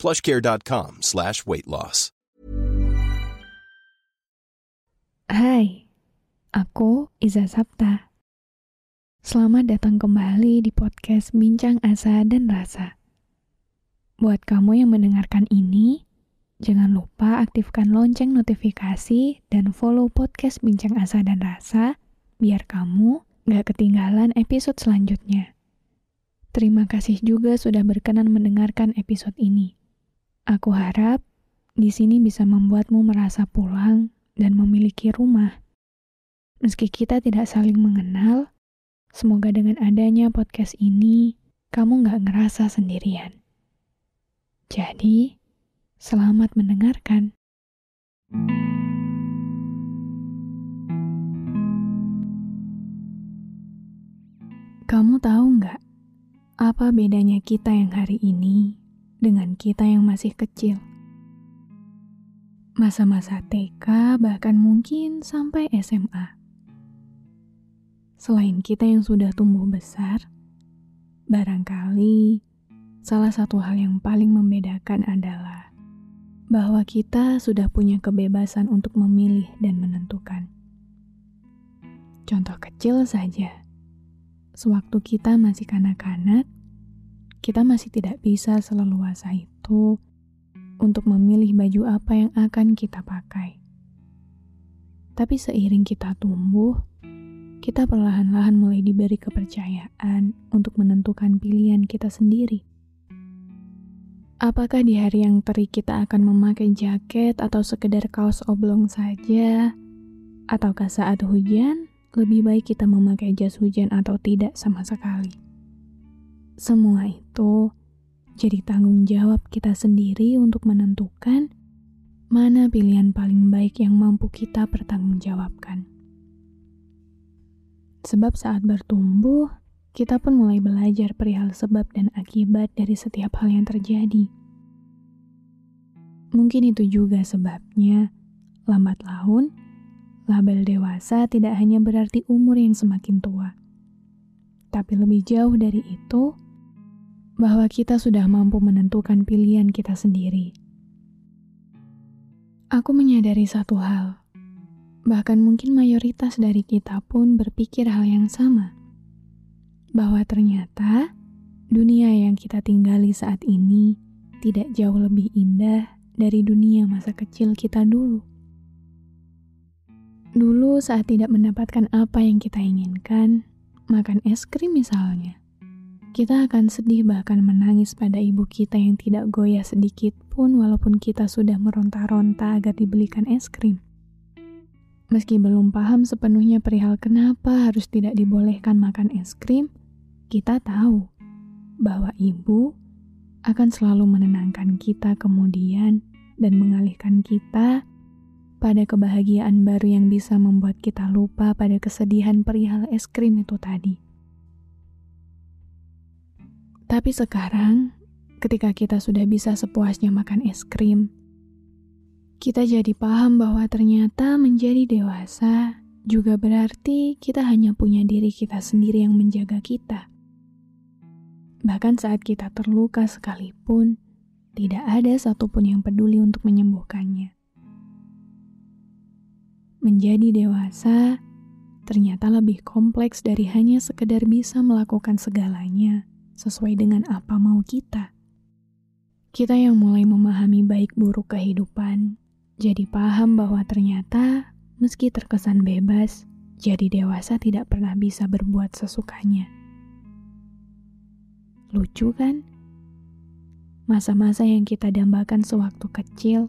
plushcare.com slash weight loss. Hai, aku Iza Sapta. Selamat datang kembali di podcast Bincang Asa dan Rasa. Buat kamu yang mendengarkan ini, jangan lupa aktifkan lonceng notifikasi dan follow podcast Bincang Asa dan Rasa biar kamu gak ketinggalan episode selanjutnya. Terima kasih juga sudah berkenan mendengarkan episode ini. Aku harap di sini bisa membuatmu merasa pulang dan memiliki rumah. Meski kita tidak saling mengenal, semoga dengan adanya podcast ini, kamu nggak ngerasa sendirian. Jadi, selamat mendengarkan. Kamu tahu nggak apa bedanya kita yang hari ini dengan kita yang masih kecil? masa-masa TK, bahkan mungkin sampai SMA. Selain kita yang sudah tumbuh besar, barangkali salah satu hal yang paling membedakan adalah bahwa kita sudah punya kebebasan untuk memilih dan menentukan. Contoh kecil saja, sewaktu kita masih kanak-kanak, kita masih tidak bisa seleluasa itu untuk memilih baju apa yang akan kita pakai. Tapi seiring kita tumbuh, kita perlahan-lahan mulai diberi kepercayaan untuk menentukan pilihan kita sendiri. Apakah di hari yang terik kita akan memakai jaket atau sekedar kaos oblong saja? Ataukah saat hujan, lebih baik kita memakai jas hujan atau tidak sama sekali? Semua itu jadi tanggung jawab kita sendiri untuk menentukan mana pilihan paling baik yang mampu kita pertanggungjawabkan. Sebab saat bertumbuh, kita pun mulai belajar perihal sebab dan akibat dari setiap hal yang terjadi. Mungkin itu juga sebabnya, lambat laun, label dewasa tidak hanya berarti umur yang semakin tua. Tapi lebih jauh dari itu, bahwa kita sudah mampu menentukan pilihan kita sendiri. Aku menyadari satu hal, bahkan mungkin mayoritas dari kita pun berpikir hal yang sama, bahwa ternyata dunia yang kita tinggali saat ini tidak jauh lebih indah dari dunia masa kecil kita dulu. Dulu, saat tidak mendapatkan apa yang kita inginkan, makan es krim misalnya, kita akan sedih bahkan menangis pada ibu kita yang tidak goyah sedikit pun walaupun kita sudah meronta-ronta agar dibelikan es krim. Meski belum paham sepenuhnya perihal kenapa harus tidak dibolehkan makan es krim, kita tahu bahwa ibu akan selalu menenangkan kita kemudian dan mengalihkan kita pada kebahagiaan baru yang bisa membuat kita lupa pada kesedihan perihal es krim itu tadi. Tapi sekarang, ketika kita sudah bisa sepuasnya makan es krim, kita jadi paham bahwa ternyata menjadi dewasa juga berarti kita hanya punya diri kita sendiri yang menjaga kita. Bahkan saat kita terluka sekalipun, tidak ada satupun yang peduli untuk menyembuhkannya. Menjadi dewasa ternyata lebih kompleks dari hanya sekedar bisa melakukan segalanya sesuai dengan apa mau kita. Kita yang mulai memahami baik buruk kehidupan, jadi paham bahwa ternyata meski terkesan bebas, jadi dewasa tidak pernah bisa berbuat sesukanya. Lucu kan? Masa-masa yang kita dambakan sewaktu kecil,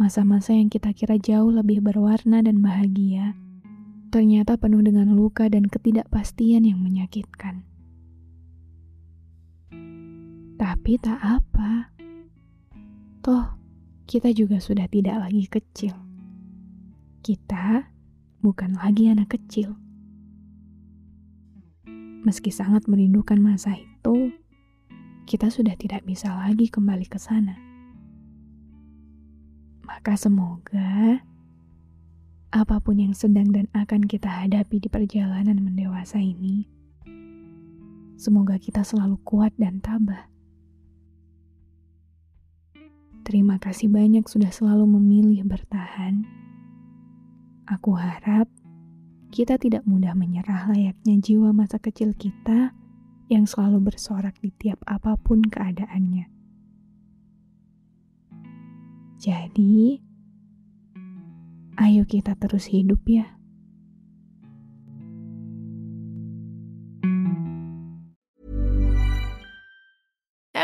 masa-masa yang kita kira jauh lebih berwarna dan bahagia, ternyata penuh dengan luka dan ketidakpastian yang menyakitkan. Tapi tak apa. Toh, kita juga sudah tidak lagi kecil. Kita bukan lagi anak kecil. Meski sangat merindukan masa itu, kita sudah tidak bisa lagi kembali ke sana. Maka semoga apa pun yang sedang dan akan kita hadapi di perjalanan mendewasa ini, semoga kita selalu kuat dan tabah. Terima kasih banyak sudah selalu memilih bertahan. Aku harap kita tidak mudah menyerah layaknya jiwa masa kecil kita yang selalu bersorak di tiap apa pun keadaannya. Jadi, ayo kita terus hidup ya.